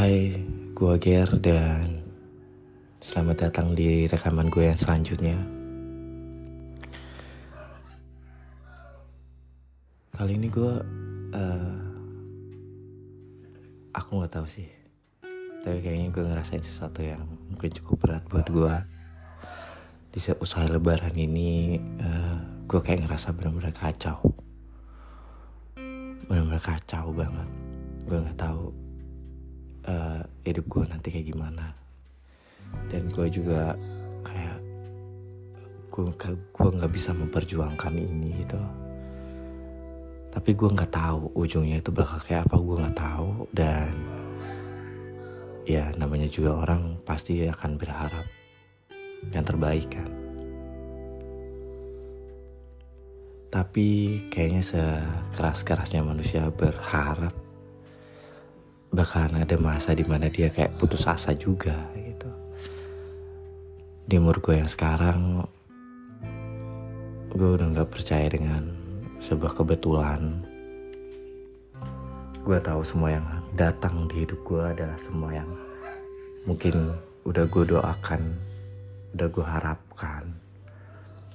Hai, gue Ger dan selamat datang di rekaman gue yang selanjutnya. Kali ini gue, uh, aku nggak tahu sih, tapi kayaknya gue ngerasain sesuatu yang mungkin cukup berat buat gue. Di usaha lebaran ini, uh, gue kayak ngerasa benar-benar kacau, benar-benar kacau banget. Gue nggak tahu uh, hidup gue nanti kayak gimana. Dan gue juga kayak gue gue nggak bisa memperjuangkan ini gitu. Tapi gue nggak tahu ujungnya itu bakal kayak apa gue nggak tahu. Dan ya namanya juga orang pasti akan berharap yang terbaik kan. Tapi kayaknya sekeras kerasnya manusia berharap bakalan ada masa di mana dia kayak putus asa juga gitu. Di umur gue yang sekarang gue udah nggak percaya dengan sebuah kebetulan. Gue tahu semua yang datang di hidup gue adalah semua yang mungkin udah gue doakan udah gue harapkan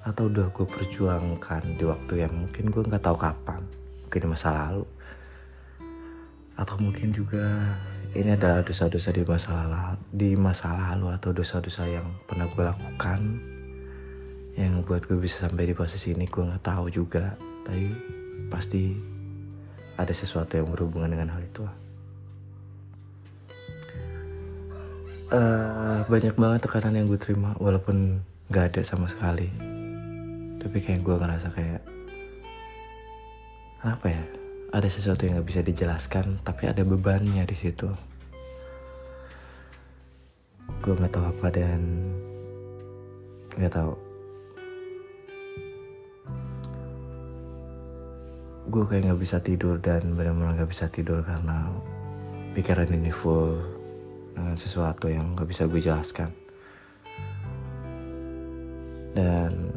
atau udah gue perjuangkan di waktu yang mungkin gue nggak tahu kapan mungkin di masa lalu atau mungkin juga ini adalah dosa-dosa di masa lalu di masa lalu atau dosa-dosa yang pernah gue lakukan yang buat gue bisa sampai di posisi ini gue nggak tahu juga. Tapi pasti ada sesuatu yang berhubungan dengan hal itu uh, banyak banget tekanan yang gue terima walaupun nggak ada sama sekali. Tapi kayak gue ngerasa kayak apa ya ada sesuatu yang nggak bisa dijelaskan tapi ada bebannya di situ. Gue nggak tahu apa dan nggak tahu. Gue kayak nggak bisa tidur dan benar-benar nggak bisa tidur karena pikiran ini full dengan sesuatu yang nggak bisa gue jelaskan. Dan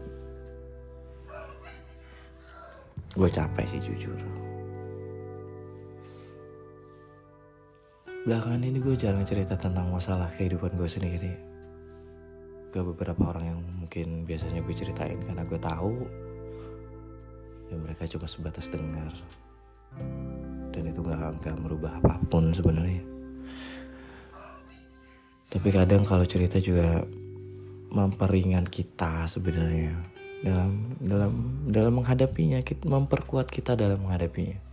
gue capek sih jujur Belakangan ini gue jarang cerita tentang masalah kehidupan gue sendiri. Ke beberapa orang yang mungkin biasanya gue ceritain karena gue tahu ya mereka cuma sebatas dengar dan itu gak, gak merubah apa pun sebenarnya. Tapi kadang kalau cerita juga memperingan kita sebenarnya dalam dalam dalam menghadapinya kita memperkuat kita dalam menghadapinya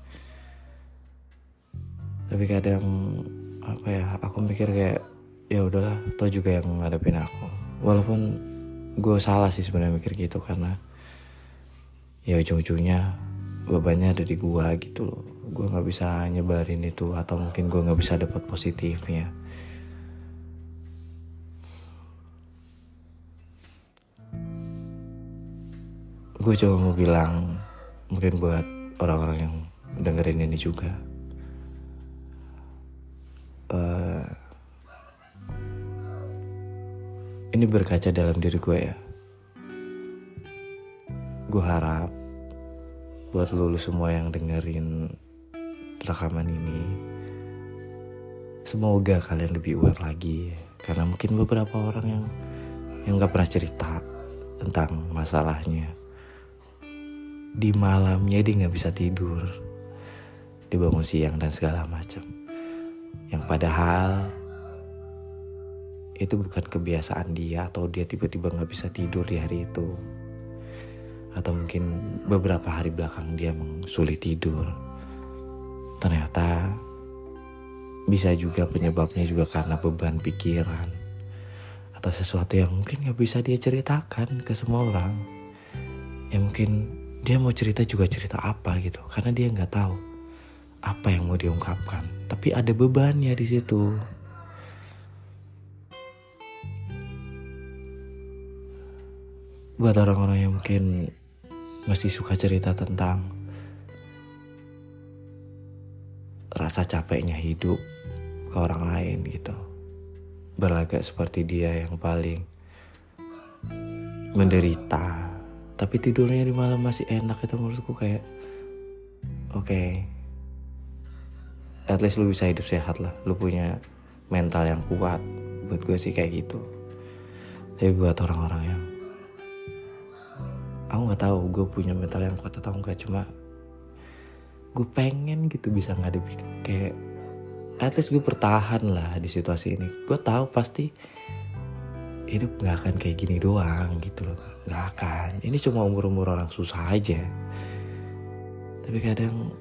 tapi kadang apa ya aku mikir kayak ya udahlah tau juga yang ngadepin aku. Walaupun gue salah sih sebenarnya mikir gitu karena ya ujung-ujungnya bebannya ada di gue gitu loh. Gue nggak bisa nyebarin itu atau mungkin gue nggak bisa dapat positifnya. Gue coba mau bilang mungkin buat orang-orang yang dengerin ini juga ini berkaca dalam diri gue ya. Gue harap buat lulu semua yang dengerin rekaman ini semoga kalian lebih aware lagi. Karena mungkin beberapa orang yang yang gak pernah cerita tentang masalahnya. Di malamnya dia nggak bisa tidur. Dibangun siang dan segala macam. Yang padahal itu bukan kebiasaan dia atau dia tiba-tiba nggak bisa tidur di hari itu. Atau mungkin beberapa hari belakang dia sulit tidur. Ternyata bisa juga penyebabnya juga karena beban pikiran atau sesuatu yang mungkin nggak bisa dia ceritakan ke semua orang. Ya mungkin dia mau cerita juga cerita apa gitu karena dia nggak tahu apa yang mau diungkapkan. Tapi ada bebannya di situ. Buat orang-orang yang mungkin masih suka cerita tentang rasa capeknya hidup ke orang lain gitu. Berlagak seperti dia yang paling menderita. Tapi tidurnya di malam masih enak itu menurutku kayak oke okay, at least lu bisa hidup sehat lah lu punya mental yang kuat buat gue sih kayak gitu tapi buat orang-orang yang aku nggak tahu gue punya mental yang kuat atau enggak cuma gue pengen gitu bisa ngadepi kayak at least gue bertahan lah di situasi ini. Gue tahu pasti hidup nggak akan kayak gini doang gitu loh nggak akan. Ini cuma umur umur orang susah aja. Tapi kadang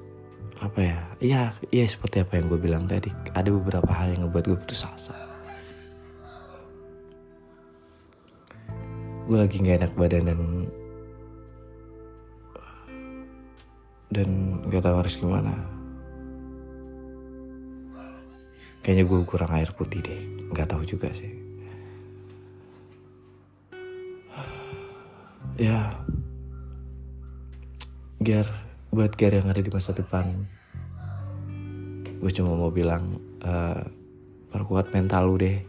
apa ya iya iya seperti apa yang gue bilang tadi. Ada beberapa hal yang ngebuat gue putus asa. Gue lagi nggak enak badan dan dan gak tahu harus gimana. Kayaknya gue kurang air putih deh. Nggak tahu juga sih. Ya. Gar buat Gar yang ada di masa depan gue cuma mau bilang uh, perkuat mental lu deh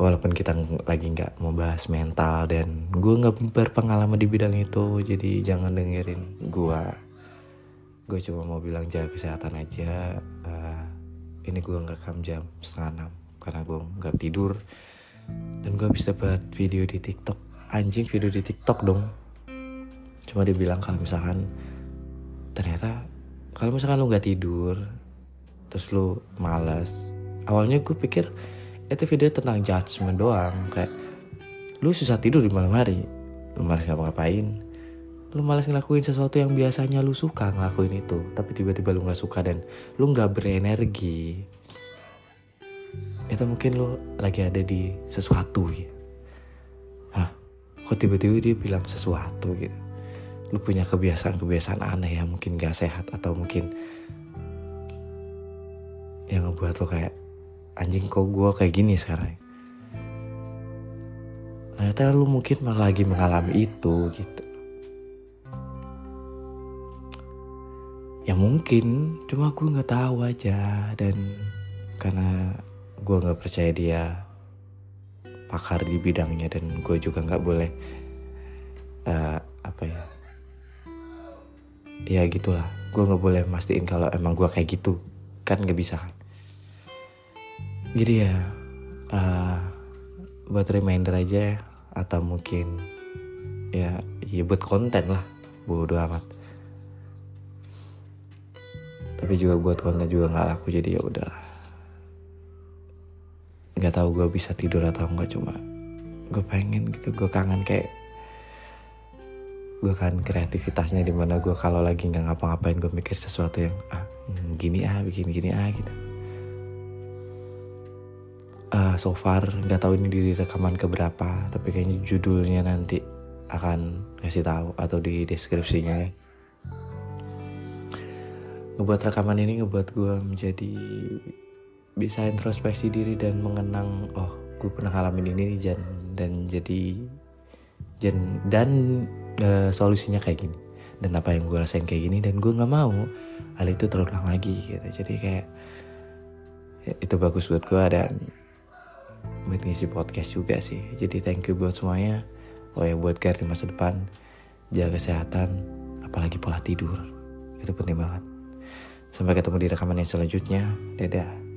walaupun kita lagi nggak mau bahas mental dan gue nggak berpengalaman di bidang itu jadi jangan dengerin gue gue cuma mau bilang jaga kesehatan aja. Uh, ini gue ngerekam jam setengah enam karena gue nggak tidur. Dan gue habis dapat video di TikTok. Anjing video di TikTok dong. Cuma dia bilang kalau misalkan ternyata kalau misalkan lu nggak tidur terus lu malas awalnya gue pikir itu video tentang judgement doang kayak lu susah tidur di malam hari. Lu malas ngapa-ngapain. Lu malas ngelakuin sesuatu yang biasanya lu suka ngelakuin itu tapi tiba-tiba lu nggak suka dan lu nggak berenergi. Itu mungkin lu lagi ada di sesuatu gitu hah? Kok tiba-tiba dia bilang sesuatu gitu? Lu punya kebiasaan-kebiasaan aneh yang mungkin gak sehat atau mungkin yang ngebuat lo kayak anjing kok gue kayak gini sekarang ternyata lu mungkin malah lagi mengalami itu gitu. Ya mungkin cuma gue nggak tahu aja dan karena gue nggak percaya dia pakar di bidangnya dan gue juga nggak boleh uh, apa ya ya gitulah. Gue nggak boleh mastiin kalau emang gue kayak gitu. Kan nggak bisa kan jadi ya uh, buat reminder aja ya, atau mungkin ya ya buat konten lah bodo amat. Tapi juga buat konten juga nggak laku jadi ya udahlah. Nggak tahu gue bisa tidur atau enggak cuma gue pengen gitu gue kangen kayak gue kan kreativitasnya di mana gue kalau lagi nggak ngapa-ngapain gue mikir sesuatu yang ah gini ah bikin gini ah gitu so far nggak tahu ini di rekaman keberapa tapi kayaknya judulnya nanti akan ngasih tahu atau di deskripsinya. Ya ngebuat rekaman ini ngebuat gue menjadi bisa introspeksi diri dan mengenang oh gue pernah ngalamin ini nih Jan. Dan jadi Jan dan uh, solusinya kayak gini. Dan apa yang gue rasain kayak gini dan gue nggak mau hal itu terulang lagi gitu. Jadi kayak ya, itu bagus buat gue dan buat ngisi podcast juga sih. Jadi thank you buat semuanya. Oh ya buat Gar di masa depan jaga kesehatan apalagi pola tidur. Itu penting banget. Sampai ketemu di rekaman yang selanjutnya. Dadah